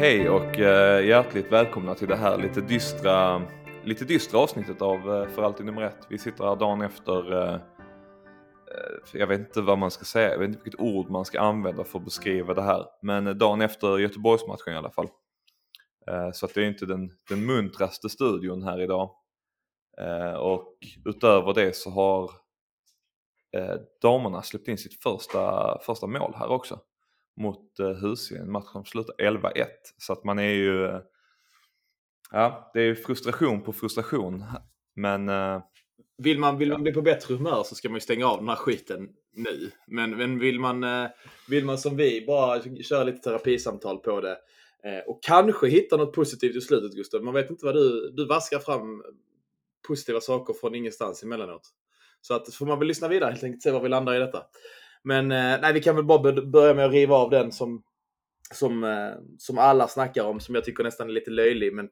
Hej och eh, hjärtligt välkomna till det här lite dystra, lite dystra avsnittet av eh, För alltid nummer ett. Vi sitter här dagen efter, eh, jag vet inte vad man ska säga, jag vet inte vilket ord man ska använda för att beskriva det här. Men dagen efter Göteborgsmatchen i alla fall. Så att det är inte den, den muntraste studion här idag. Och utöver det så har damerna släppt in sitt första, första mål här också mot eh, Husien. Matchen slutar 11-1. Så att man är ju... Eh, ja, det är frustration på frustration. Men... Eh, vill man, vill man bli på bättre humör så ska man ju stänga av den här skiten nu. Men, men vill, man, vill man som vi bara köra lite terapisamtal på det och kanske hitta något positivt i slutet Gustav. Man vet inte vad du... Du vaskar fram positiva saker från ingenstans emellanåt. Så att får man väl lyssna vidare helt enkelt se var vi landar i detta. Men eh, nej, vi kan väl bara börja med att riva av den som, som, eh, som alla snackar om, som jag tycker nästan är lite löjlig, men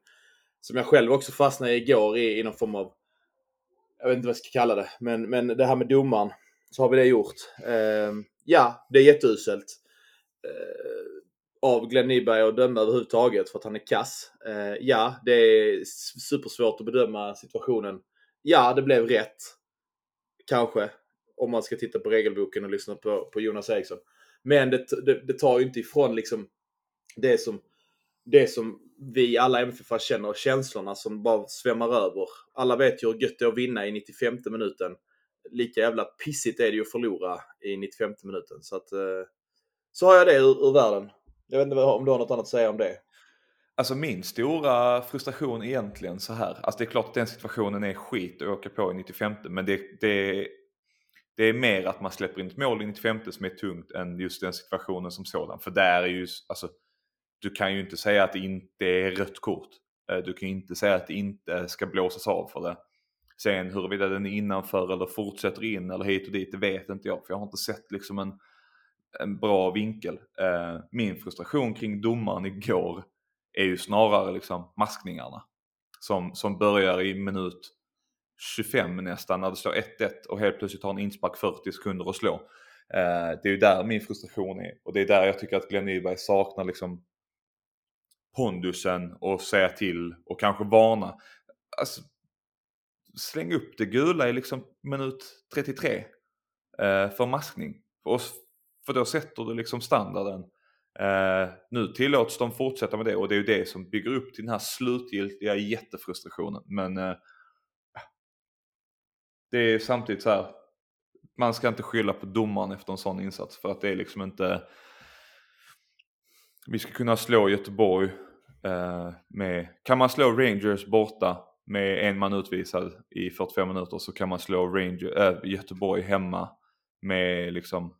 som jag själv också fastnade i igår i, i någon form av, jag vet inte vad jag ska kalla det, men, men det här med domaren, så har vi det gjort. Eh, ja, det är jätteuselt eh, av Glenn Nyberg att döma överhuvudtaget för att han är kass. Eh, ja, det är supersvårt att bedöma situationen. Ja, det blev rätt. Kanske om man ska titta på regelboken och lyssna på, på Jonas Eriksson. Men det, det, det tar ju inte ifrån liksom det som, det som vi alla MFF känner, känslorna som bara svämmar över. Alla vet ju hur gött det är att vinna i 95 minuten. Lika jävla pissigt är det ju att förlora i 95 minuten. Så att eh, så har jag det ur, ur världen. Jag vet inte om du har något annat att säga om det? Alltså min stora frustration egentligen så här. Alltså det är klart att den situationen är skit att åka på i 95 men det, det det är mer att man släpper in ett mål i 95 som är tungt än just den situationen som sådan. För där är ju, alltså, du kan ju inte säga att det inte är rött kort. Eh, du kan ju inte säga att det inte ska blåsas av för det. Sen huruvida den är innanför eller fortsätter in eller hit och dit, det vet inte jag. För jag har inte sett liksom en, en bra vinkel. Eh, min frustration kring domaren igår är ju snarare liksom maskningarna. Som, som börjar i minut 25 nästan när det står 1-1 och helt plötsligt har en inspark 40 sekunder att slå. Eh, det är ju där min frustration är och det är där jag tycker att Glenn Nyberg saknar liksom pondusen och säga till och kanske varna. Alltså, släng upp det gula i liksom minut 33 eh, för maskning. För, för då sätter du liksom standarden. Eh, nu tillåts de fortsätta med det och det är ju det som bygger upp till den här slutgiltiga jättefrustrationen. Men eh, det är samtidigt så här. Man ska inte skylla på domaren efter en sån insats för att det är liksom inte. Vi ska kunna slå Göteborg eh, med, kan man slå Rangers borta med en man utvisad i 45 minuter så kan man slå Ranger, äh, Göteborg hemma med liksom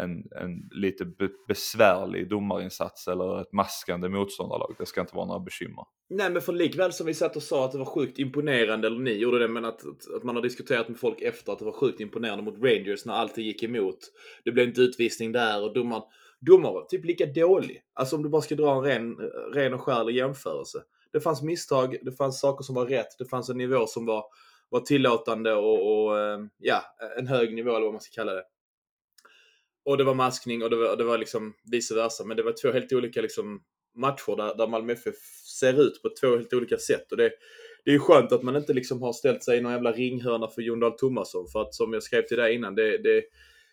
en, en lite be besvärlig domarinsats eller ett maskande motståndarlag. Det ska inte vara några bekymmer. Nej, men för likväl som vi satt och sa att det var sjukt imponerande, eller ni gjorde det, men att, att man har diskuterat med folk efter att det var sjukt imponerande mot Rangers när allt gick emot. Det blev inte utvisning där och domaren, domaren var typ lika dålig. Alltså om du bara ska dra en ren, ren och skärlig jämförelse. Det fanns misstag, det fanns saker som var rätt, det fanns en nivå som var, var tillåtande och, och eh, ja, en hög nivå eller vad man ska kalla det. Och det var maskning och det var, det var liksom vice versa. Men det var två helt olika liksom matcher där, där Malmö FF ser ut på två helt olika sätt. Och det, det är ju skönt att man inte liksom har ställt sig i någon jävla ringhörna för Jon Dahl Tomasson. För att som jag skrev till dig innan, det, det,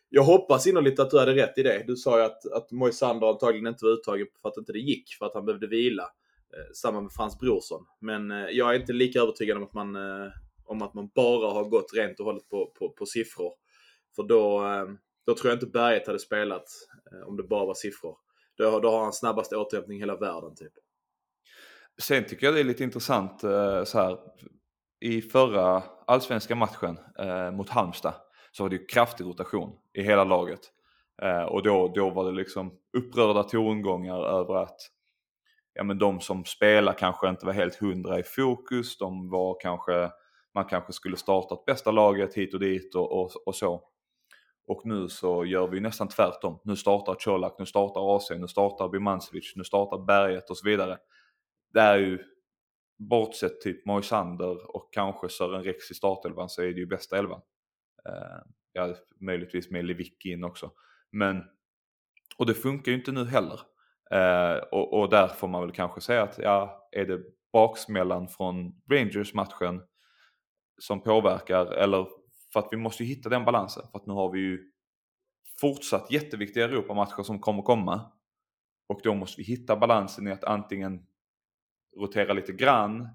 jag hoppas innerligt att du hade rätt i det. Du sa ju att, att Moisander antagligen inte var uttagen för att inte det gick, för att han behövde vila. Eh, samma med Frans Brorsson. Men eh, jag är inte lika övertygad om att man, eh, om att man bara har gått rent och hållet på, på, på siffror. För då, eh, då tror jag inte Berget hade spelat eh, om det bara var siffror. Då, då har han snabbast återhämtning i hela världen typ. Sen tycker jag det är lite intressant eh, så här. I förra allsvenska matchen eh, mot Halmstad så var det ju kraftig rotation i hela laget. Eh, och då, då var det liksom upprörda tongångar över att ja, men de som spelar kanske inte var helt hundra i fokus. De var kanske, man kanske skulle startat bästa laget hit och dit och, och, och så. Och nu så gör vi nästan tvärtom. Nu startar Colak, nu startar AC, nu startar Bimancevic, nu startar Berget och så vidare. Det är ju, bortsett typ Moisander och kanske Sören Rex i startelvan så är det ju bästa elvan. Uh, ja, möjligtvis med Levicki in också. Men, och det funkar ju inte nu heller. Eh, och, och där får man väl kanske säga att ja, är det baksmällan från Rangers-matchen som påverkar eller för att vi måste hitta den balansen för att nu har vi ju fortsatt jätteviktiga Europamatcher som kommer komma. Och då måste vi hitta balansen i att antingen rotera lite grann,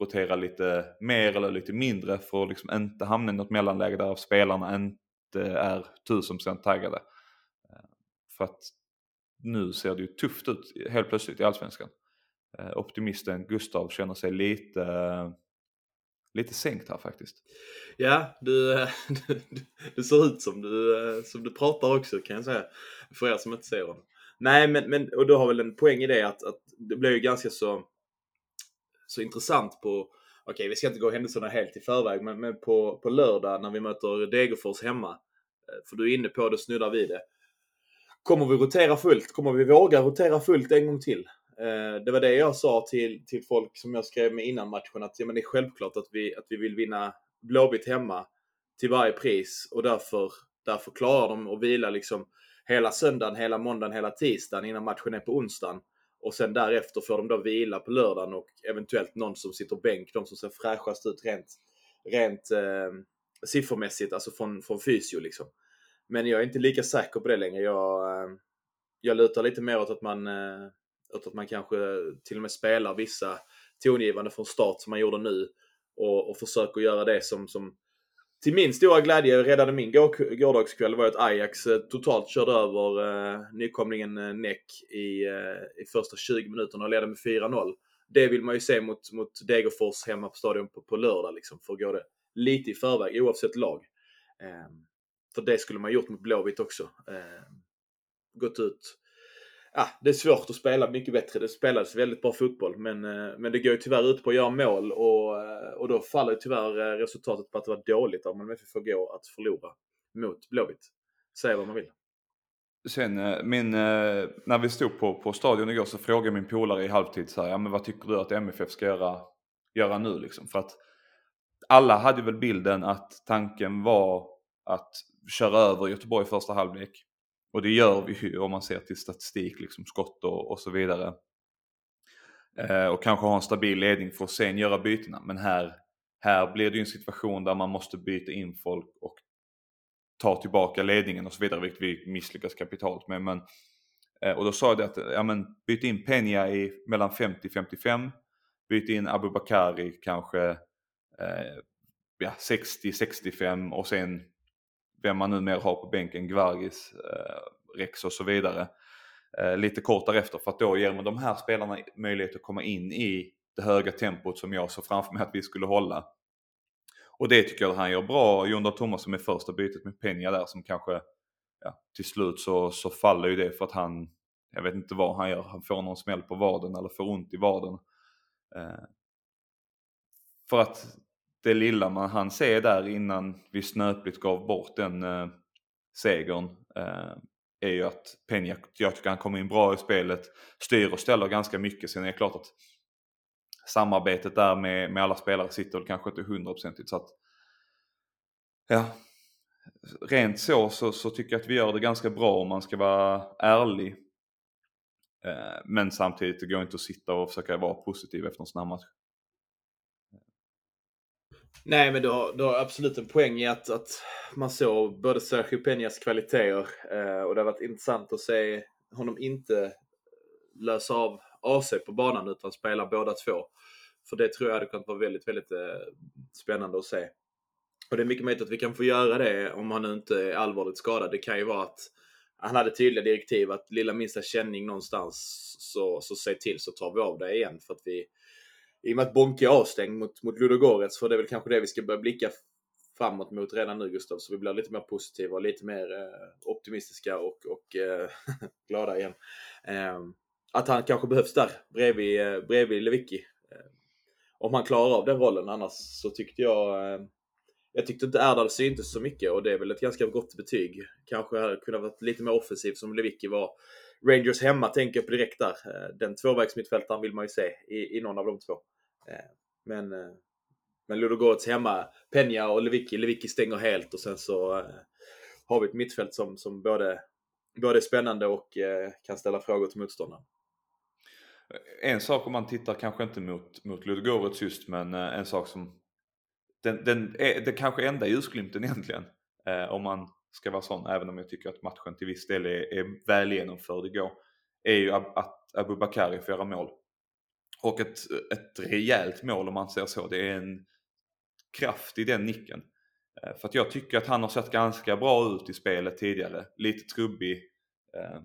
rotera lite mer eller lite mindre för att liksom inte hamna i något mellanläge där spelarna inte är 1000% taggade. Eh, för att nu ser det ju tufft ut helt plötsligt i Allsvenskan. Eh, optimisten Gustav känner sig lite, eh, lite sänkt här faktiskt. Ja, du, du, du ser ut som du, eh, som du pratar också kan jag säga. För er som inte ser honom. Nej, men, men och du har väl en poäng i det att, att det blir ju ganska så, så intressant på Okej, okay, vi ska inte gå händelserna helt i förväg, men, men på, på lördag när vi möter Degerfors hemma. Eh, för du är inne på det, snuddar vid det. Kommer vi rotera fullt? Kommer vi våga rotera fullt en gång till? Eh, det var det jag sa till, till folk som jag skrev med innan matchen att ja, men det är självklart att vi, att vi vill vinna Blåvitt hemma till varje pris och därför, därför klarar de att vila liksom hela söndagen, hela måndagen, hela tisdagen innan matchen är på onsdagen. Och sen därefter får de då vila på lördagen och eventuellt någon som sitter bänk, de som ser fräschast ut rent, rent eh, siffermässigt, alltså från, från fysio liksom. Men jag är inte lika säker på det längre. Jag, eh, jag lutar lite mer åt att man, eh, utan att man kanske till och med spelar vissa tongivande från start som man gjorde nu och, och försöker göra det som, som till min stora glädje räddade min gårdagskväll var att Ajax eh, totalt körde över eh, nykomlingen eh, Neck i, eh, i första 20 minuterna och ledde med 4-0. Det vill man ju se mot, mot Degerfors hemma på stadion på, på lördag liksom, för att gå det lite i förväg oavsett lag. Eh, för det skulle man gjort mot Blåvitt också. Eh, gått ut ja, det är svårt att spela mycket bättre. Det spelades väldigt bra fotboll men, eh, men det går ju tyvärr ut på att göra mål och, eh, och då faller tyvärr eh, resultatet på att det var dåligt av Malmö FF gå att förlora mot Blåvitt. Säga vad man vill. Sen min, när vi stod på, på stadion igår så frågade min polare i halvtid så här, ja men vad tycker du att MFF ska göra, göra nu liksom? För att alla hade väl bilden att tanken var att köra över Göteborg i första halvlek och det gör vi ju om man ser till statistik, liksom skott och, och så vidare. Eh, och kanske ha en stabil ledning för att sen göra bytena. Men här, här blir det ju en situation där man måste byta in folk och ta tillbaka ledningen och så vidare, vilket vi misslyckas kapitalt med. Men, eh, och då sa jag det att ja, men, byt in Peña i mellan 50-55, byt in Abubakari kanske eh, ja, 60-65 och sen vem man numera har på bänken, Gvargis, eh, Rex och så vidare. Eh, lite kort därefter för att då ger man de här spelarna möjlighet att komma in i det höga tempot som jag såg framför mig att vi skulle hålla. Och det tycker jag han gör bra. Jon Dahl Tomasson med första bytet med Peña där som kanske ja, till slut så, så faller ju det för att han, jag vet inte vad han gör, han får någon smäll på vaden eller får ont i vaden. Eh, för att det lilla man hann se där innan vi snöpligt gav bort den eh, segern eh, är ju att Peña, jag tycker han kommer in bra i spelet, styr och ställer ganska mycket. Sen är det klart att samarbetet där med, med alla spelare sitter väl kanske inte hundraprocentigt så att ja, rent så, så, så tycker jag att vi gör det ganska bra om man ska vara ärlig. Eh, men samtidigt, det går inte att sitta och försöka vara positiv efter en sån här match. Nej, men du har, du har absolut en poäng i att, att man såg både Sergio Peñas kvaliteter eh, och det har varit intressant att se honom inte lösa av AC på banan utan spela båda två. För det tror jag hade kunnat vara väldigt, väldigt eh, spännande att se. Och det är mycket möjligt att vi kan få göra det om han nu inte är allvarligt skadad. Det kan ju vara att han hade tydliga direktiv att lilla minsta känning någonstans så, så säg till så tar vi av det igen för att vi i och med att Bonke är avstängd mot, mot Ludogorets, för det är väl kanske det vi ska börja blicka framåt mot redan nu Gustav, så vi blir lite mer positiva och lite mer eh, optimistiska och, och eh, glada igen. Eh, att han kanske behövs där bredvid, eh, bredvid Lewicki. Eh, om han klarar av den rollen, annars så tyckte jag eh, jag tyckte inte Erdal syntes så mycket och det är väl ett ganska gott betyg. Kanske hade kunnat varit lite mer offensiv som Lewicki var. Rangers hemma tänker jag på direkt där. Eh, den tvåvägsmittfältaren vill man ju se i, i någon av de två. Eh, men, eh, men Ludogorets hemma, Peña och Lewicki. Lewicki stänger helt och sen så har vi ett mittfält som, som både, både är spännande och kan ställa frågor till motståndaren. en sak om man tittar kanske inte mot, mot Ludogorets just men en sak som den, den är det kanske enda ljusglimten egentligen eh, om man ska vara sån även om jag tycker att matchen till viss del är, är väl genomförd igår är ju att Abu Bakari får göra mål. Och ett, ett rejält mål om man säger så. Det är en kraft i den nicken. Eh, för att jag tycker att han har sett ganska bra ut i spelet tidigare. Lite trubbig. Eh,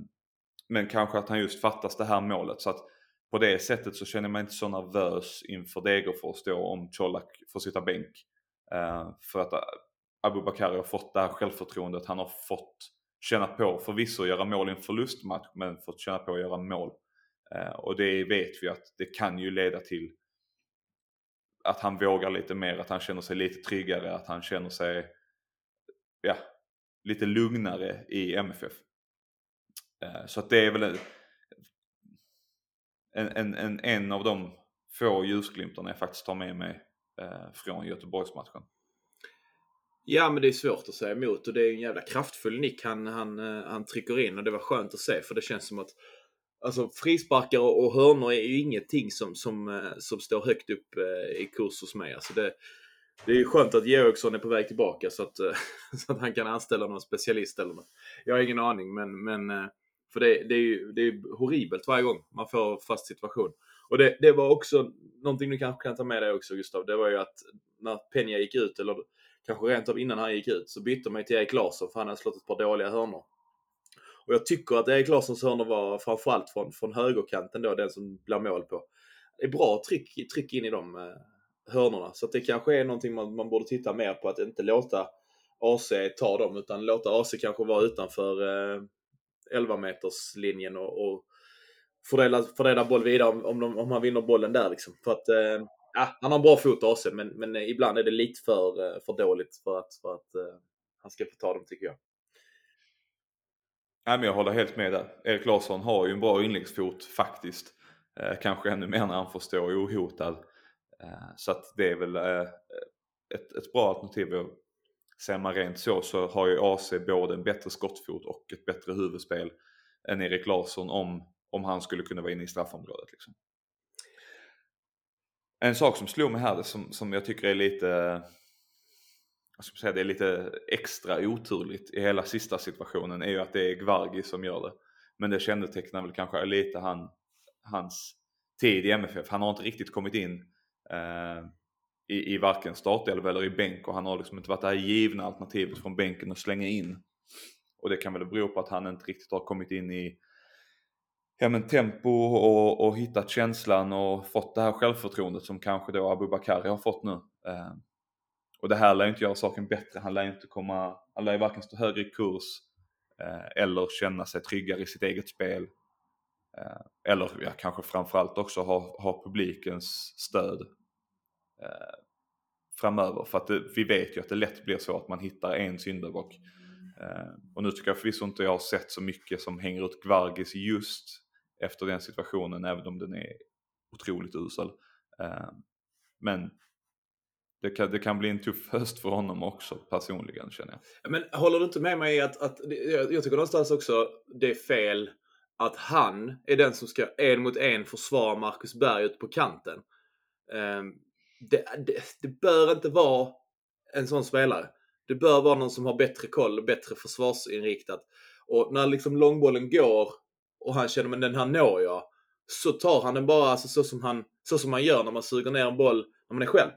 men kanske att han just fattas det här målet. Så att på det sättet så känner man inte så nervös inför Degerfors då om Colak får sitta bänk. Eh, för att Abu Bakari har fått det här självförtroendet. Han har fått känna på, förvisso göra mål i en förlustmatch, men fått känna på att göra mål. Eh, och det vet vi att det kan ju leda till att han vågar lite mer, att han känner sig lite tryggare, att han känner sig ja, lite lugnare i MFF. Eh, så att det är väl en, en, en, en av de få ljusglimtarna jag faktiskt tar med mig eh, från Göteborgsmatchen. Ja, men det är svårt att säga emot och det är en jävla kraftfull nick han, han, eh, han trycker in och det var skönt att se för det känns som att Alltså frisparkar och hörnor är ju ingenting som, som, eh, som står högt upp eh, i kurs hos mig. Alltså det, det är ju skönt att Georgsson är på väg tillbaka så att, så att han kan anställa någon specialist eller något. Jag har ingen aning men, men för det, det är ju det är horribelt varje gång man får fast situation. Och det, det var också någonting du kanske kan ta med dig också Gustav. Det var ju att när Penja gick ut, eller kanske rent av innan han gick ut, så bytte man till Erik Larsson för han hade slått ett par dåliga hörnor. Och jag tycker att Erik Larssons hörnor var framförallt från, från högerkanten då, den som blir mål på. Det är bra tryck, trick in i de eh, hörnorna. Så att det kanske är någonting man, man borde titta mer på, att inte låta AC ta dem, utan låta AC kanske vara utanför eh, 11 meters linjen och, och fördela, fördela boll vidare om, om, de, om han vinner bollen där liksom. För att eh, ja, han har en bra fot AC, men, men ibland är det lite för, eh, för dåligt för att, för att uh, han ska få ta dem tycker jag. Nej, men jag håller helt med där. Erik Larsson har ju en bra inläggsfot faktiskt. Eh, kanske ännu mer när han får stå ohotad. Eh, så att det är väl eh, ett, ett bra alternativ. Ser man rent så så har ju AC både en bättre skottfot och ett bättre huvudspel än Erik Larsson om, om han skulle kunna vara inne i straffområdet. Liksom. En sak som slog mig här som, som jag tycker är lite jag ska säga, det är lite extra oturligt i hela sista situationen är ju att det är Gvargi som gör det. Men det kännetecknar väl kanske lite han, hans tid i MFF. Han har inte riktigt kommit in eh, i, i varken startelva eller i bänk och han har liksom inte varit det här givna alternativet från bänken att slänga in. Och det kan väl bero på att han inte riktigt har kommit in i ja, men tempo och, och hittat känslan och fått det här självförtroendet som kanske då Abubakari har fått nu. Eh, och det här lär ju inte göra saken bättre. Han lär inte komma, han lär varken stå högre i kurs eh, eller känna sig tryggare i sitt eget spel. Eh, eller ja, kanske framförallt också ha, ha publikens stöd eh, framöver. För att det, vi vet ju att det lätt blir så att man hittar en syndabock. Eh, och nu tycker jag förvisso inte jag har sett så mycket som hänger ut Gvargis just efter den situationen, även om den är otroligt usel. Eh, men det kan, det kan bli en tuff höst för honom också personligen känner jag. Men håller du inte med mig att, att jag tycker någonstans också det är fel att han är den som ska en mot en försvara Marcus Berg ut på kanten. Eh, det, det, det, bör inte vara en sån spelare. Det bör vara någon som har bättre koll och bättre försvarsinriktat. Och när liksom långbollen går och han känner men den här når jag. Så tar han den bara alltså, så, som han, så som man gör när man suger ner en boll när man är själv.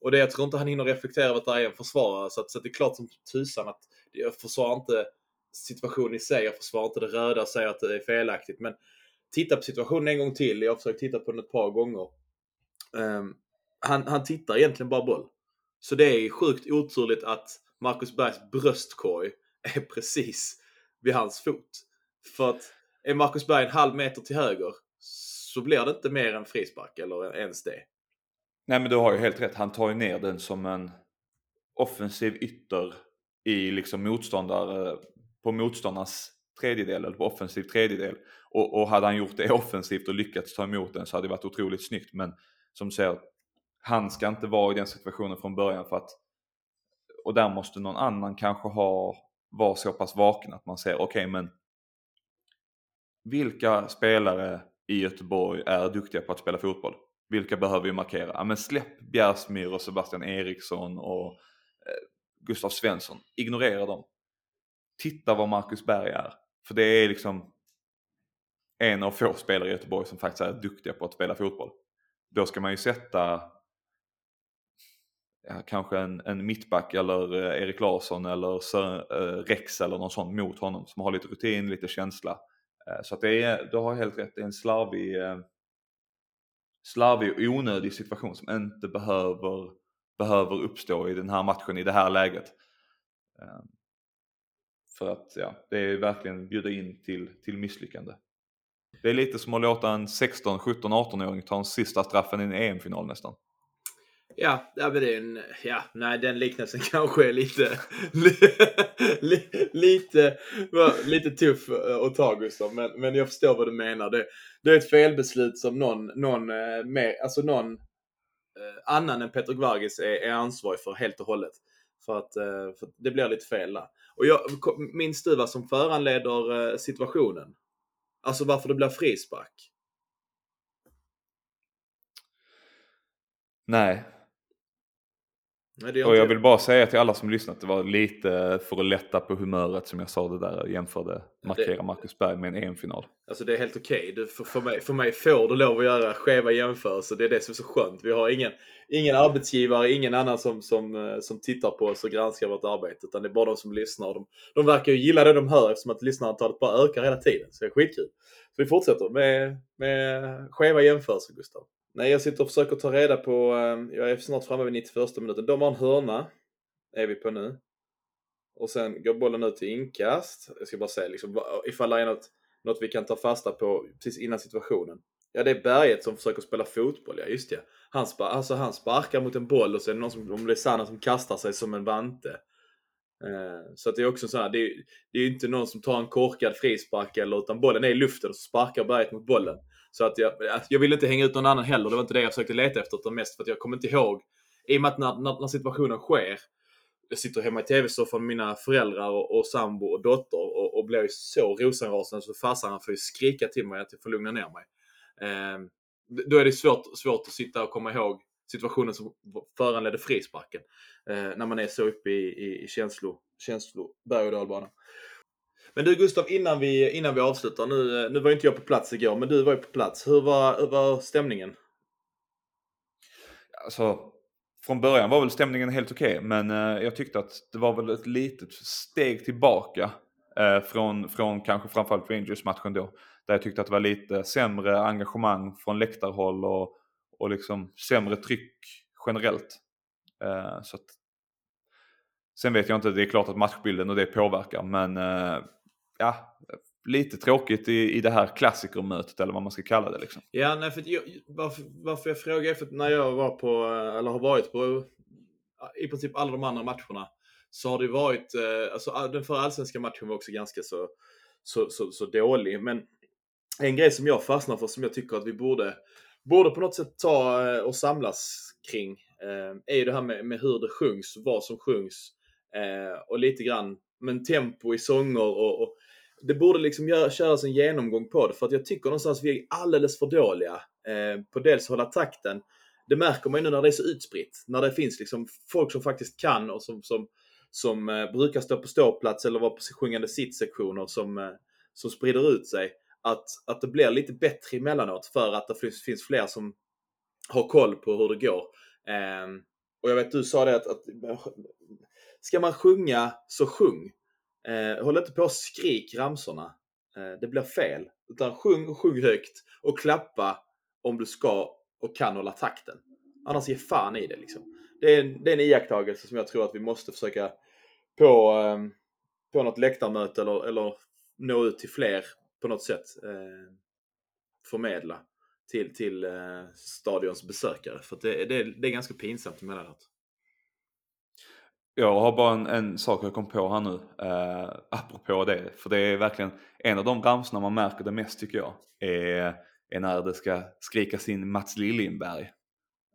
Och det, jag tror inte han hinner reflektera över att det är en försvarare. Så, att, så att det är klart som tusan att jag försvarar inte situationen i sig. Jag försvarar inte det röda och säger att det är felaktigt. Men titta på situationen en gång till. Jag har försökt titta på den ett par gånger. Um, han, han tittar egentligen bara boll. Så det är sjukt oturligt att Marcus Bergs bröstkorg är precis vid hans fot. För att är Marcus Berg en halv meter till höger så blir det inte mer än frispark eller ens det. Nej men du har ju helt rätt. Han tar ju ner den som en offensiv ytter i liksom motståndare, på motståndarnas tredjedel eller på offensiv tredjedel. Och, och hade han gjort det offensivt och lyckats ta emot den så hade det varit otroligt snyggt. Men som du säger, han ska inte vara i den situationen från början för att och där måste någon annan kanske ha vara så pass vaken att man säger okej okay, men vilka spelare i Göteborg är duktiga på att spela fotboll. Vilka behöver vi markera? Ja, men släpp Bjärsmyr och Sebastian Eriksson och eh, Gustav Svensson. Ignorera dem. Titta vad Marcus Berg är. För det är liksom en av få spelare i Göteborg som faktiskt är duktiga på att spela fotboll. Då ska man ju sätta ja, kanske en, en mittback eller eh, Erik Larsson eller Sör, eh, Rex eller någon sån mot honom som har lite rutin, lite känsla. Eh, så att det är, du har helt rätt, det är en slarvig, eh, slarvig och onödig situation som inte behöver, behöver uppstå i den här matchen i det här läget. Eh, för att ja, det är verkligen bjuda in till, till misslyckande. Det är lite som att låta en 16, 17, 18-åring ta en sista straffen i en EM-final nästan. Ja, ja, men det är en, ja, nej, den liknelsen kanske är lite, li, lite, lite tuff eh, att ta Gustav, men, men jag förstår vad du menar. Det, det är ett felbeslut som någon, någon, eh, mer, alltså någon eh, annan än Peter Gvargis är, är ansvarig för helt och hållet. För att, för det blir lite fel där. Och jag, minns du vad som föranleder situationen? Alltså varför det blir frispark? Nej, Nej, och jag vill bara säga till alla som lyssnat, det var lite för att lätta på humöret som jag sa det där, jämförde markera det, Marcus Berg med en EM-final. Alltså det är helt okej. Okay. För, för, mig, för mig får du lov att göra skeva jämförelser. Det är det som är så skönt. Vi har ingen, ingen arbetsgivare, ingen annan som, som, eh, som tittar på oss och granskar vårt arbete. Utan det är bara de som lyssnar. De, de verkar ju gilla det de hör eftersom att lyssnarantalet bara ökar hela tiden. Så det är skitkul. Så vi fortsätter med, med skeva jämförelser, Gustav. Nej, jag sitter och försöker ta reda på, ehm, jag är snart framme vid 91 minuten. De har en hörna, är vi på nu. Och sen går bollen ut till inkast. Jag ska bara se liksom, ifall det är något, något vi kan ta fasta på precis innan situationen. Ja, det är Berget som försöker spela fotboll, ja just det. Han, spa, alltså, han sparkar mot en boll och så är det någon som, om det är Sanna som kastar sig som en vante. Eh, så att det är också så här, det är, det är inte någon som tar en korkad frispark eller utan bollen är i luften och så sparkar Berget mot bollen. Så att jag, alltså, jag ville inte hänga ut någon annan heller. Det var inte det jag försökte leta efter. Utan mest för att jag kommer inte ihåg. I och med att när, när, när situationen sker. Jag sitter hemma i tv-soffan med mina föräldrar och, och sambo och dotter och, och blir så rosenrasande så farsan får ju skrika till mig att jag får lugna ner mig. Eh, då är det svårt, svårt att sitta och komma ihåg situationen som föranledde frisparken. Eh, när man är så uppe i, i, i känslo, känslo berg och dalbana. Men du Gustav, innan vi, innan vi avslutar. Nu, nu var inte jag på plats igår, men du var ju på plats. Hur var, hur var stämningen? Alltså, från början var väl stämningen helt okej, okay, men eh, jag tyckte att det var väl ett litet steg tillbaka eh, från, från kanske framförallt Rangers-matchen då. Där jag tyckte att det var lite sämre engagemang från läktarhåll och, och liksom sämre tryck generellt. Eh, så att, sen vet jag inte, det är klart att matchbilden och det påverkar, men eh, ja, lite tråkigt i, i det här klassikermötet eller vad man ska kalla det. Liksom. Ja, nej, för jag, varför, varför jag frågar är för att när jag var på, eller har varit på i princip alla de andra matcherna så har det varit, eh, alltså den förra allsvenska matchen var också ganska så, så, så, så dålig. Men en grej som jag fastnar för som jag tycker att vi borde, borde på något sätt ta eh, och samlas kring eh, är ju det här med, med hur det sjungs, vad som sjungs och lite grann men tempo i sånger och, och det borde liksom gör, köras en genomgång på det för att jag tycker någonstans vi är alldeles för dåliga eh, på dels hålla takten. Det märker man ju nu när det är så utspritt. När det finns liksom folk som faktiskt kan och som, som, som eh, brukar stå på ståplats eller vara på sjungande sittsektioner som, eh, som sprider ut sig. Att, att det blir lite bättre emellanåt för att det finns, finns fler som har koll på hur det går. Eh, och jag vet du sa det att, att ska man sjunga så sjung. Eh, håll inte på och skrik ramsorna. Eh, det blir fel. Utan sjung och sjung högt och klappa om du ska och kan hålla takten. Annars ge fan i det liksom. Det är, det är en iakttagelse som jag tror att vi måste försöka på, eh, på något läktarmöte eller, eller nå ut till fler på något sätt. Eh, förmedla till, till eh, stadions besökare. För det, det, det är ganska pinsamt emellanåt. Jag har bara en, en sak jag kom på här nu, eh, apropå det. För det är verkligen en av de ramsorna man märker det mest tycker jag. Är, är när det ska skrikas in Mats Liljenberg.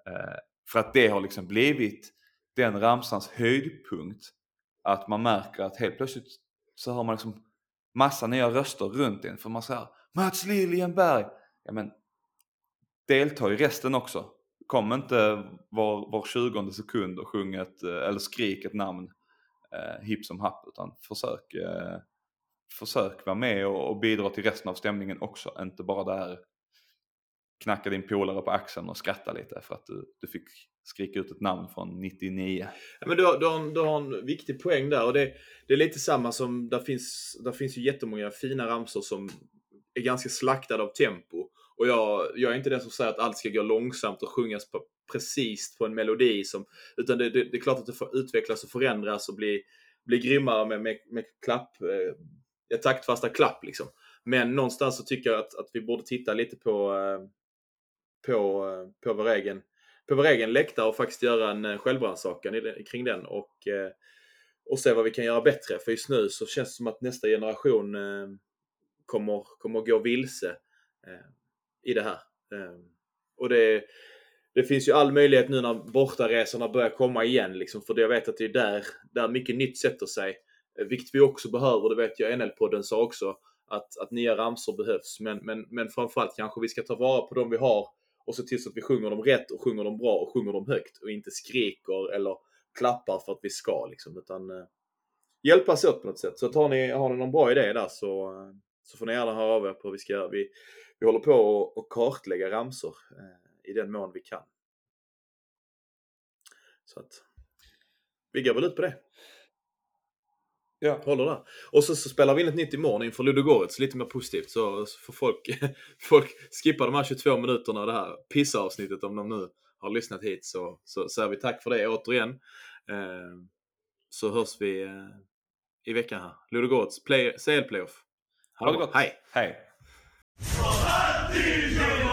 Eh, för att det har liksom blivit den ramsans höjdpunkt. Att man märker att helt plötsligt så har man liksom massa nya röster runt en. För man säger Mats Liljenberg! ja men, delta i resten också. Kom inte var, var 20 sekund och sjung ett, eh, eller skrik ett namn eh, hipp som happ, utan försök, eh, försök vara med och, och bidra till resten av stämningen också, inte bara där knacka din polare på axeln och skratta lite för att du, du fick skrika ut ett namn från 99. Ja, men du, har, du, har, du har en viktig poäng där och det, det är lite samma som, där finns, där finns ju jättemånga fina ramsor som är ganska slaktade av tempo. Och jag, jag är inte den som säger att allt ska gå långsamt och sjungas på, precis på en melodi. Som, utan det, det, det är klart att det får utvecklas och förändras och bli, bli grymmare med, med, med klapp, eh, taktfasta klapp liksom. Men någonstans så tycker jag att, att vi borde titta lite på, eh, på, eh, på vår egen på vår egen läktare och faktiskt göra en eh, självrannsakan kring den och, eh, och se vad vi kan göra bättre. För just nu så känns det som att nästa generation eh, kommer, kommer gå vilse eh, i det här. Ehm, och det, det finns ju all möjlighet nu när bortaresorna börjar komma igen, liksom, för jag vet att det är där, där mycket nytt sätter sig. Eh, vilket vi också behöver, det vet jag NL-podden sa också, att, att nya ramsor behövs. Men, men, men framförallt kanske vi ska ta vara på de vi har och se till så att vi sjunger dem rätt och sjunger dem bra och sjunger dem högt och inte skriker eller klappar för att vi ska liksom. Utan eh, hjälpas åt på något sätt. Så tar har ni, har ni någon bra idé där så, eh, så får ni gärna höra av er på hur vi ska göra. Vi, vi håller på att kartlägga ramsor eh, i den mån vi kan. Så att vi går väl ut på det. Ja. Håller där. Och så, så, spelar vi in ett nytt imorgon inför Ludogorets, lite mer positivt. Så, så får folk, folk skippa de här 22 minuterna, det här pissavsnittet om de nu har lyssnat hit. Så, så säger vi tack för det återigen. Eh, så hörs vi eh, i veckan här. Ludogorets CL-playoff. Ha det gott. Hej! Hej! Jesus!